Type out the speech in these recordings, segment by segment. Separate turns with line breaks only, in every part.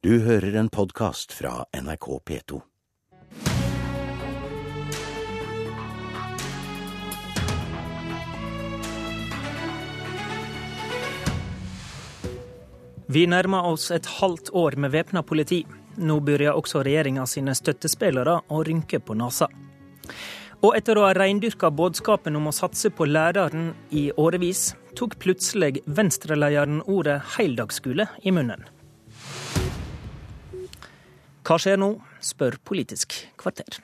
Du hører en podkast fra NRK P2.
Vi nærmer oss et halvt år med væpna politi. Nå begynner også regjeringa sine støttespillere å rynke på nesa. Og etter å ha reindyrka budskapen om å satse på læreren i årevis, tok plutselig venstrelederen ordet heldagsskole i munnen. Hva skjer nå, spør Politisk kvarter.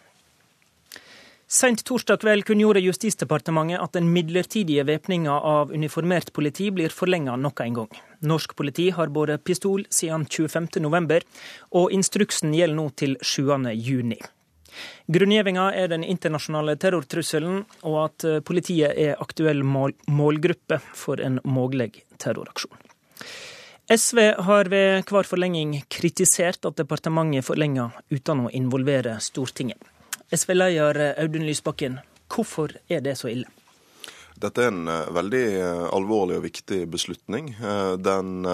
Sent torsdag kveld kunngjorde Justisdepartementet at den midlertidige væpninga av uniformert politi blir forlenga nok en gang. Norsk politi har båret pistol siden 25.11, og instruksen gjelder nå til 7.6. Grunngjevinga er den internasjonale terrortrusselen, og at politiet er aktuell mål målgruppe for en mulig terroraksjon. SV har ved hver forlenging kritisert at departementet forlenger uten å involvere Stortinget. SV-leder Audun Lysbakken, hvorfor er det så ille?
Dette er en uh, veldig uh, alvorlig og viktig beslutning. Uh, den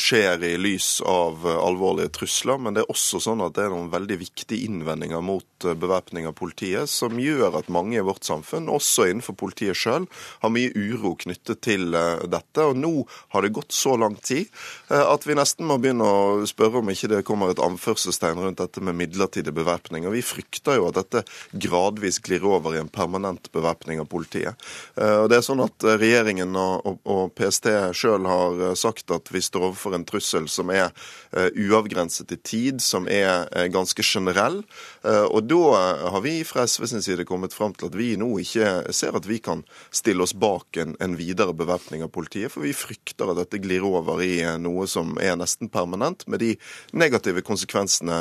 skjer i lys av alvorlige trusler, men det er også sånn at det er noen veldig viktige innvendinger mot bevæpning av politiet, som gjør at mange i vårt samfunn, også innenfor politiet sjøl, har mye uro knyttet til dette. Og nå har det gått så lang tid at vi nesten må begynne å spørre om ikke det kommer et anførselstegn rundt dette med midlertidig bevæpning. Og vi frykter jo at dette gradvis glir over i en permanent bevæpning av politiet. Eh, og det er sånn at eh, Regjeringen og, og PST sjøl har eh, sagt at vi står overfor en trussel som er uavgrenset i tid, som er ganske generell. Og da har vi fra SV sin side kommet fram til at vi nå ikke ser at vi kan stille oss bak en, en videre bevæpning av politiet, for vi frykter at dette glir over i noe som er nesten permanent, med de negative konsekvensene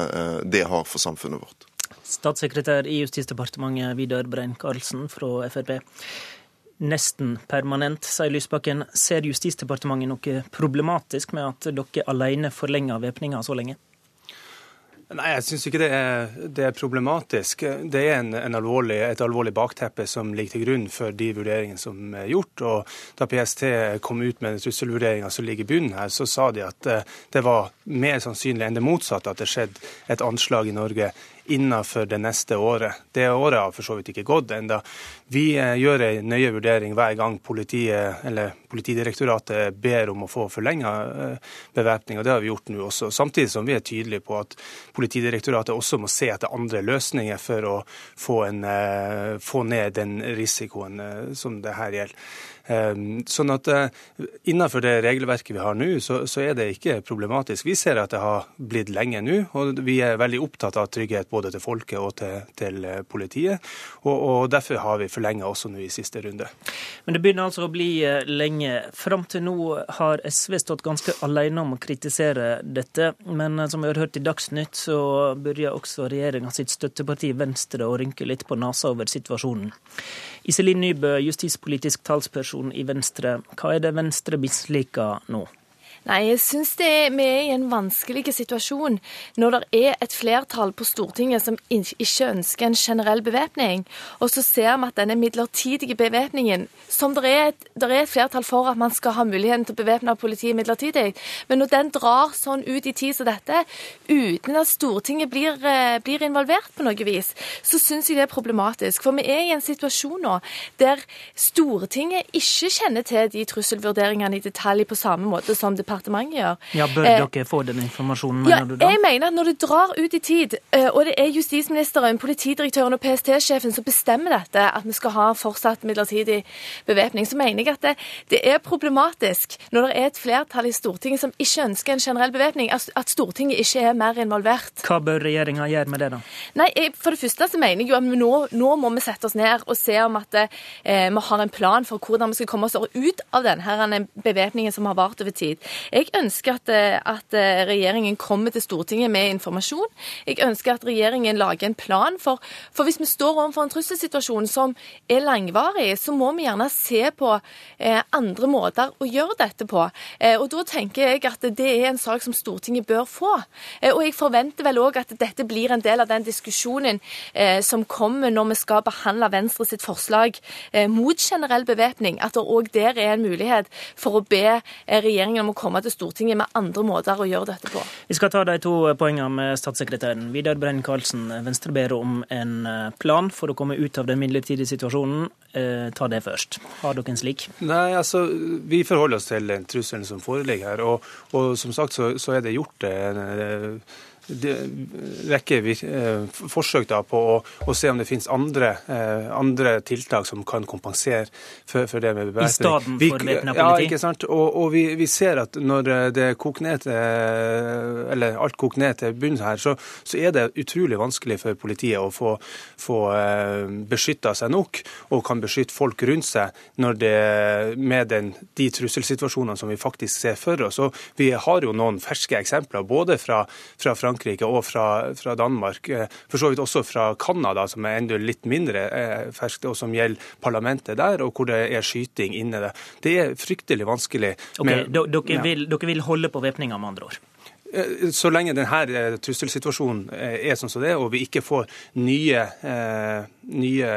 det har for samfunnet vårt.
Statssekretær i Justisdepartementet Vidar Brein-Karlsen fra Frp nesten permanent, sier Lysbakken. Ser Justisdepartementet noe problematisk med at dere alene forlenger væpninga så lenge?
Nei, jeg syns ikke det er, det er, problematisk. Det er en, en alvorlig, et alvorlig bakteppe som ligger til grunn for de vurderingene som er gjort. Og da PST kom ut med trusselvurderinga som ligger i bunnen her, så sa de at eh, det var mer sannsynlig enn det motsatte at det skjedde et anslag i Norge innenfor det neste året. Det året har for så vidt ikke gått ennå. Vi eh, gjør en nøye vurdering hver gang politiet, eller Politidirektoratet ber om å få forlenga eh, bevæpning, og det har vi gjort nå også. Samtidig som vi er tydelige på at Politidirektoratet også må se etter andre løsninger for å få, en, eh, få ned den risikoen som det her gjelder. Sånn at Innenfor det regelverket vi har nå, så, så, er det ikke problematisk. Vi ser at det har blitt lenge nå, og vi er veldig opptatt av trygghet både til folket og til, til politiet. Og, og, Derfor har vi forlenga også nå i siste runde.
Men det begynner altså å bli eh, lenge. Fram til nå har SV stått ganske alene om å kritisere dette. Men som vi har hørt i Dagsnytt, så begynner også regjeringa sitt støtteparti Venstre å rynke litt på nesa over situasjonen. Iselin Nybø, justispolitisk talsperson i Venstre. Hva er det Venstre misliker nå?
Nei, jeg syns vi er i en vanskelig situasjon når det er et flertall på Stortinget som ikke ønsker en generell bevæpning. Og så ser vi at denne midlertidige bevæpningen, som det er, et, det er, et, flertall for at man skal ha muligheten til å bevæpne politiet midlertidig, men når den drar sånn ut i tid som dette, uten at Stortinget blir, eh, blir involvert på noe vis, så syns jeg det er problematisk. For vi er i en situasjon nå der Stortinget ikke kjenner til de trusselvurderingene i detalj på samme måte som det departementet gjør.
Ja, Bør eh, dere få den informasjonen, mener
ja,
du da?
Jeg mener at når det drar ut i tid, eh, og det er justisministeren, politidirektøren og PST-sjefen som bestemmer dette, at vi skal ha fortsatt midlertidig bevæpning, så mener jeg at det, det, er problematisk når det er et flertall i Stortinget som ikke ønsker en generell bevæpning, at Stortinget ikke er mer involvert.
Hva bør regjeringa gjøre med det, da?
Nei, For det første så mener jeg jo at nå, nå må vi sette oss ned og se om at eh, vi har en plan for hvordan vi skal komme oss ut av denne bevæpningen som har vart over tid. Jeg ønsker at, eh, at, eh, regjeringen kommer til Stortinget med informasjon. Jeg ønsker at regjeringen lager en plan. For, for hvis vi står overfor en trusselsituasjon som er langvarig, så må vi gjerne se på eh, andre måter å gjøre dette på. Eh, og Da tenker jeg at det er en sak som Stortinget bør få. Eh, og jeg forventer vel òg at dette blir en del av den diskusjonen eh, som kommer når vi skal behandle Venstre sitt forslag mot generell bevæpning. At det òg der er en mulighet for å be regjeringen om å komme komme til Stortinget med andre måter å gjøre dette på.
Vi skal ta de to poengene med statssekretæren. Vidar Brein-Karlsen, Venstre ber om en eh, plan for å komme ut av den midlertidige situasjonen. Eh, ta det først. Har dere en slik?
Nei, altså, Vi forholder oss til den trusselen som foreligger her. Og, og som sagt så, så er det gjort det. eh, rekke eh, forsøk da på å, å, se om det finnes andre, eh, andre tiltak som kan kompensere for, for det med
bevæpning. I stedet for væpna politi?
Ja, ikke sant. Og, og vi, vi, ser at når det koker ned til, eller alt koker ned til bunnen her, så, så, er det utrolig vanskelig for politiet å få, få eh, beskytta seg nok, og kan beskytte folk rundt seg når det, med den, de trusselsituasjonene som vi faktisk ser for oss. Og vi har jo noen ferske eksempler både fra, fra Frankrike og fra, fra Danmark. Eh, for så vidt også fra Canada, som er enda litt mindre eh, ferskt, og som gjelder parlamentet der, og hvor det er skyting inne. Det, det er fryktelig vanskelig.
Okay, dere, vil, dere vil holde på væpninga, med andre ord?
Eh, så lenge denne trusselsituasjonen er sånn som det er, og vi ikke får nye nye,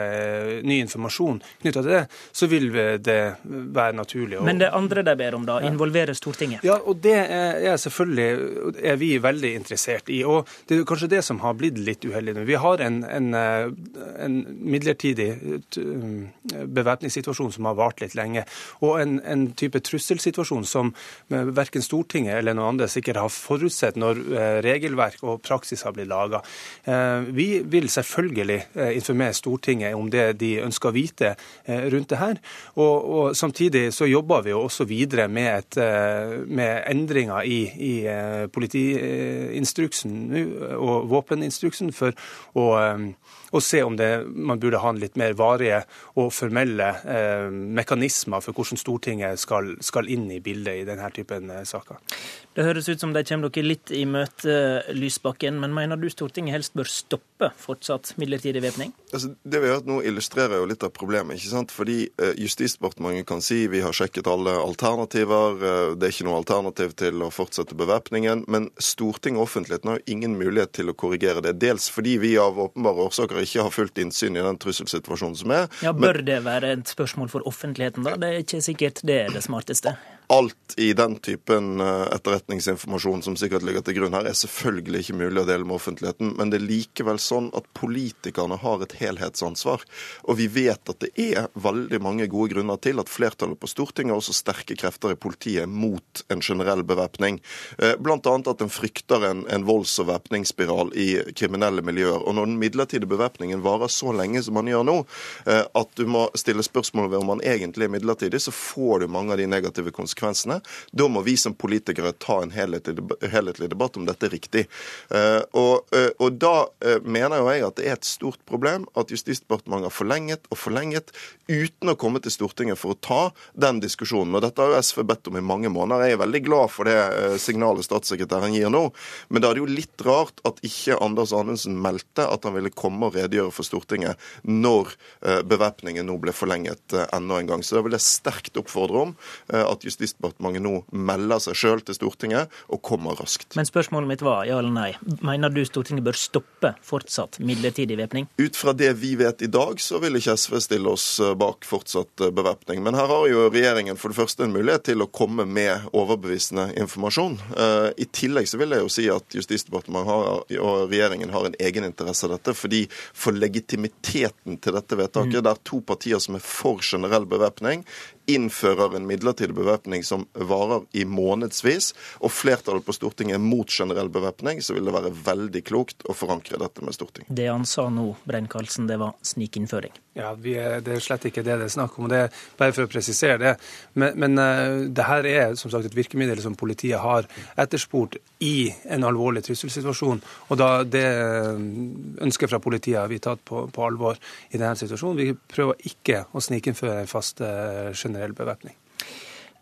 ny informasjon knytta til det, så vil det være naturlig.
Men det andre de ber om, da? Involvere Stortinget?
Ja, og det er selvfølgelig er vi veldig interessert i. Og det er kanskje det som har blitt litt uheldig nå. Vi har en, en, en midlertidig bevæpningssituasjon som har vart litt lenge, og en, en type trusselsituasjon som verken Stortinget eller noen andre sikkert har forutsett når eh, regelverk og praksis har blitt laga. Eh, vi vil selvfølgelig eh, informere Stortinget om det de ønsker å vite rundt det her. Og, og Samtidig så jobber vi jo også videre med, et, med endringer i, i politiinstruksen og våpeninstruksen for å og se om det, man burde ha en litt mer varige og formelle eh, mekanismer for hvordan Stortinget skal, skal, inn i bildet i denne typen eh, saker.
Det høres ut som de kommer dere litt i møte, Lysbakken, men mener du Stortinget helst bør stoppe fortsatt midlertidig væpning?
Altså, det vi har hørt nå illustrerer jo litt av problemet. ikke sant? Fordi eh, Justisdepartementet kan si vi har sjekket alle alternativer, eh, det er ikke noe alternativ til å fortsette bevæpningen. Men Stortinget og offentligheten har jo ingen mulighet til å korrigere det. Dels fordi vi av åpenbare årsaker ikke har fullt innsyn i den trusselsituasjonen som er.
Ja, Bør det være et spørsmål for offentligheten, da? Det er ikke sikkert det er det smarteste
alt i den typen eh, etterretningsinformasjon som sikkert ligger til grunn her, er selvfølgelig ikke mulig å dele med offentligheten, men det er likevel sånn at politikerne har et helhetsansvar. Og vi vet at det er veldig mange gode grunner til at flertallet på Stortinget og også sterke krefter i politiet mot en generell bevæpning. Bl.a. blant annet at en frykter en, en volds- og væpningsspiral i kriminelle miljøer. Og når den midlertidige bevæpningen varer så lenge som man gjør nå, eh, at du må stille spørsmål ved om man egentlig er midlertidig, så får du mange av de negative konsekvensene konsekvensene. Da må vi som politikere ta en helhetlig, debatt om dette er riktig. Eh, og, eh, og da eh, mener jo jeg at det er et stort problem at Justisdepartementet har forlenget og forlenget uten å komme til Stortinget for å ta den diskusjonen. Og Dette har jo SV bedt om i mange måneder. Jeg er veldig glad for det signalet statssekretæren gir nå. Men da er det jo litt rart at ikke Anders Anundsen meldte at han ville komme og redegjøre for Stortinget når bevæpningen nå ble forlenget enda en gang. Så da vil jeg sterkt oppfordre om at Justisdepartementet Justisdepartementet nå melder seg sjøl til Stortinget og kommer raskt.
Men spørsmålet mitt var ja eller nei. Mener du Stortinget bør stoppe fortsatt midlertidig væpning?
Ut fra det vi vet i dag, så vil ikke SV stille oss bak fortsatt bevæpning. Men her har jo regjeringen for det første en mulighet til å komme med overbevisende informasjon. Eh, I tillegg så vil jeg jo si at Justisdepartementet og regjeringen har en egeninteresse av dette. fordi for legitimiteten til dette vedtaket, mm. der to partier som er for generell bevæpning, innfører en midlertidig bevæpning som varer i månedsvis, og flertallet på Stortinget er mot generell bevæpning, så vil det være veldig klokt å forankre dette med Stortinget.
Det han sa nå, Brein-Karlsen, det var snikinnføring?
Ja, er, Det er slett ikke det det er snakk om. det er Bare for å presisere det. Men, men uh, det her er som sagt et virkemiddel som politiet har etterspurt i en alvorlig trusselsituasjon. Og da det eh, ønsket fra politiet har vi tatt på, på alvor i denne situasjonen. Vi prøver ikke å snikinnføre en fast uh, generell bevæpning.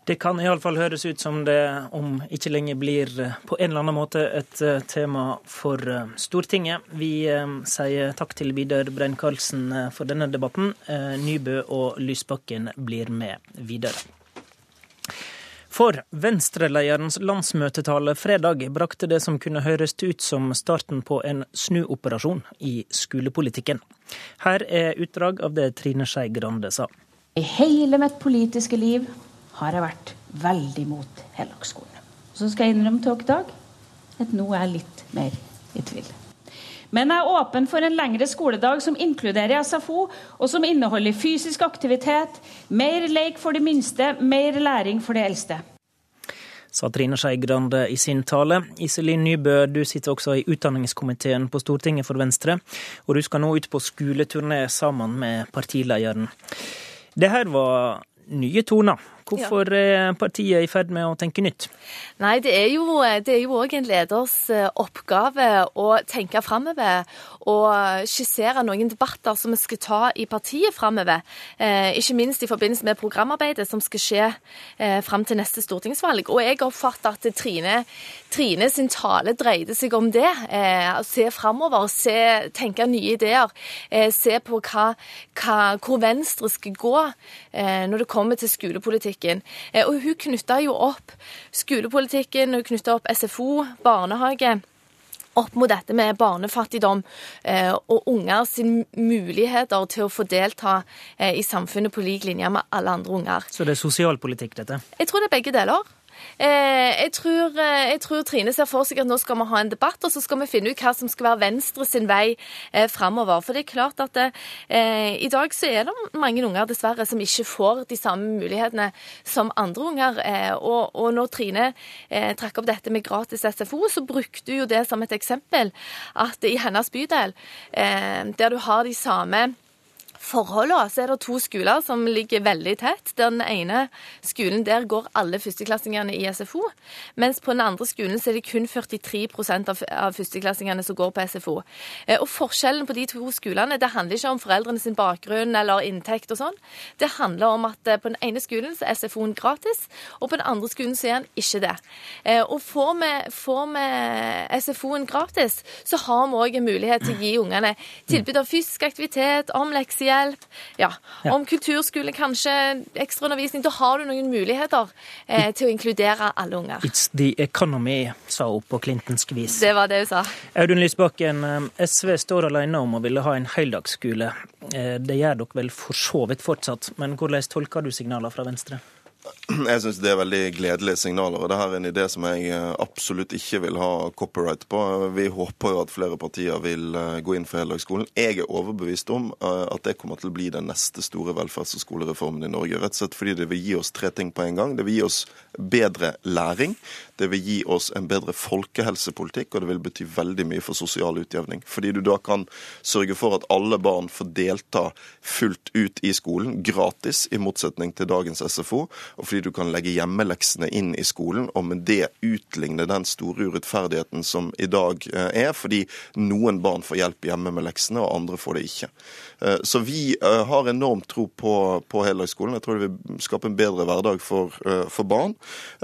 Det kan iallfall høres ut som det om ikke lenge blir eh, på en eller annen måte et eh, tema for eh, Stortinget. Vi sier takk til Vidar Brein-Karlsen for denne debatten. Nybø og Lysbakken blir med videre. For Venstre-lederens landsmøtetale fredag brakte det som kunne høres ut som starten på en snuoperasjon i skolepolitikken. Her er utdrag av det Trine Skei Grande sa.
I hele mitt politiske liv har jeg vært veldig mot heldagsskolen. Så skal jeg innrømme til dere i dag at nå er jeg litt mer i tvil. Men jeg er åpen for en lengre skoledag som inkluderer SFO, og som inneholder fysisk aktivitet, mer lek for de minste, mer læring for de eldste.
Sa Trine Skei Grande i sin tale. Iselin Nybø, du sitter også i utdanningskomiteen på Stortinget for Venstre, og du skal nå ut på skoleturné sammen med partilederen. Det her var nye toner Hvorfor er partiet i ferd med å tenke nytt?
Nei, Det er jo òg en leders eh, oppgave å tenke framover og skissere noen debatter som vi skal ta i partiet framover. Eh, ikke minst i forbindelse med programarbeidet som skal skje eh, fram til neste stortingsvalg. Og jeg oppfatter at Trine, Trine sin tale dreide seg om det. Å se framover, tenke nye ideer. Se på hva, hva, hvor Venstre skal gå når det kommer til skolepolitikk skolepolitikken. Eh, og hun knytta jo opp skolepolitikken, hun knytta opp SFO, barnehage opp mot dette med barnefattigdom eh, og unger sin muligheter til å få delta eh, i samfunnet på lik linje med alle andre unger.
Så det er sosialpolitikk, dette?
Jeg tror det er begge deler. Eh, jeg tror, eh, jeg tror, Trine ser for seg at nå skal vi ha en debatt, og så skal vi finne ut hva som skal være Venstre sin vei eh, framover. For det er klart at eh, i dag så er det mange unger dessverre som ikke får de samme mulighetene som andre unger. Eh, og, og, når Trine eh, trakk opp dette med gratis SFO, så brukte hun jo det som et eksempel. At i hennes bydel, der du har de samme forholdene, så er det to skoler som ligger veldig tett. Den ene skolen der går alle førsteklassingene i SFO, mens på den andre skolen så er det kun 43 av, av førsteklassingene som går på SFO. Eh, og Forskjellen på de to skolene det handler ikke om foreldrene sin bakgrunn eller inntekt og sånn. Det handler om at eh, på den ene skolen så er SFO-en gratis, og på den andre skolen så er den ikke det. Eh, og får vi, får vi SFO-en gratis, så har vi òg en mulighet til å gi ungene tilbud av fysisk aktivitet, om leksehjelp, hjelp, ja. om kulturskole, kanskje ekstraundervisning. Da har du noen muligheter eh, til å inkludere alle unger.
It's the economy, sa hun på Clintons vis.
Det var det hun sa.
Audun Lysbakken, eh, SV står alene om å ville ha en heldagsskole. Eh, det gjør dere vel for så vidt fortsatt, men hvordan tolker du signaler fra Venstre?
Jeg syns det er veldig gledelige signaler. og det her er en idé som jeg eh, absolutt ikke vil ha copyright på. Vi håper jo at flere partier vil eh, gå inn for heldagsskolen. Jeg er overbevist om eh, at det kommer til å bli den neste store velferds- og skolereformen i Norge. Rett og slett fordi det vil gi oss tre ting på en gang. Det vil gi oss bedre læring. Det vil gi oss en bedre folkehelsepolitikk, og det vil bety veldig mye for sosial utjevning. Fordi du da kan sørge for at alle barn får delta fullt ut i skolen, gratis, i motsetning til dagens SFO. og fordi du kan legge hjemmeleksene inn i skolen, og med det utligne den store urettferdigheten som i dag eh, er, fordi noen barn får hjelp hjemme med leksene, og andre får det ikke. Eh, så vi eh, har enormt tro på, på heldagsskolen. Jeg tror det vil skape en bedre hverdag for, for barn.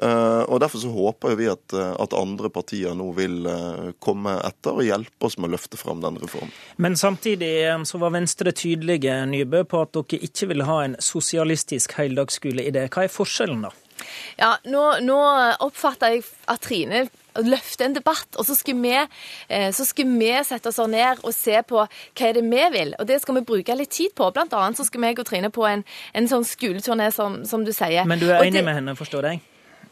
Og derfor så håper vi at, at andre partier nå vil komme etter og hjelpe oss med å løfte fram den reformen.
Men samtidig så var Venstre tydelige, Nybø, på at dere ikke ville ha en sosialistisk heldagsskole i det. Hva er forskjellen? Forskjellen, da?
Ja, nå, nå oppfatter jeg at Trine løfter en debatt, og så skal, vi, så skal vi sette oss ned og se på hva er det vi vil. Og det skal vi bruke litt tid på. Blant annet så skal vi og Trine på en, en sånn skoleturné, som, som, du sier.
Men du er enig med henne, forstår jeg?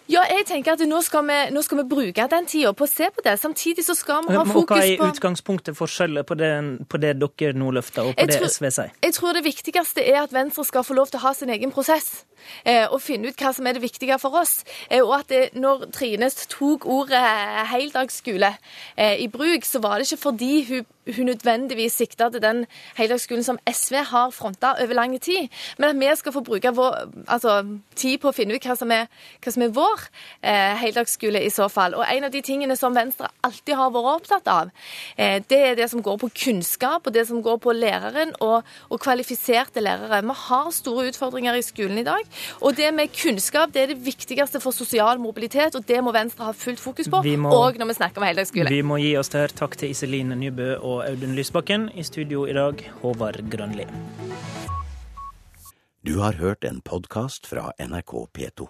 Ja, jeg tenker at nå skal vi, nå skal vi bruke den tida på å se på det. Samtidig så skal vi ha fokus
på Hva er utgangspunktet forskjellet på det, på det dere nå løfter, og på jeg det tror, SV sier?
Jeg tror det viktigste er at Venstre skal få lov til å ha sin egen prosess. Eh, og finne ut hva som er det viktige for oss. Eh, og at det, når Trine tok ordet heldagsskole eh, i bruk, så var det ikke fordi hun hun nødvendigvis sikta til den heldagsskolen som SV har fronta over lang tid, men at vi skal få bruke vår, altså, tid på å finne ut hva som er, hva som er vår eh, heldagsskole i så fall. Og en av de tingene som Venstre alltid har vært opptatt av, eh, det er det som går på kunnskap, og det som går på læreren og, og kvalifiserte lærere. Vi har store utfordringer i skolen i dag, og det med kunnskap det er det viktigste for sosial mobilitet, og det må Venstre ha fullt fokus på, òg når vi snakker om heldagsskole.
Vi må gi oss der. Takk til Iselin Nybø og Audun Lysbakken. I studio i dag, Håvard Grønli.
Du har hørt en podkast fra NRK P2.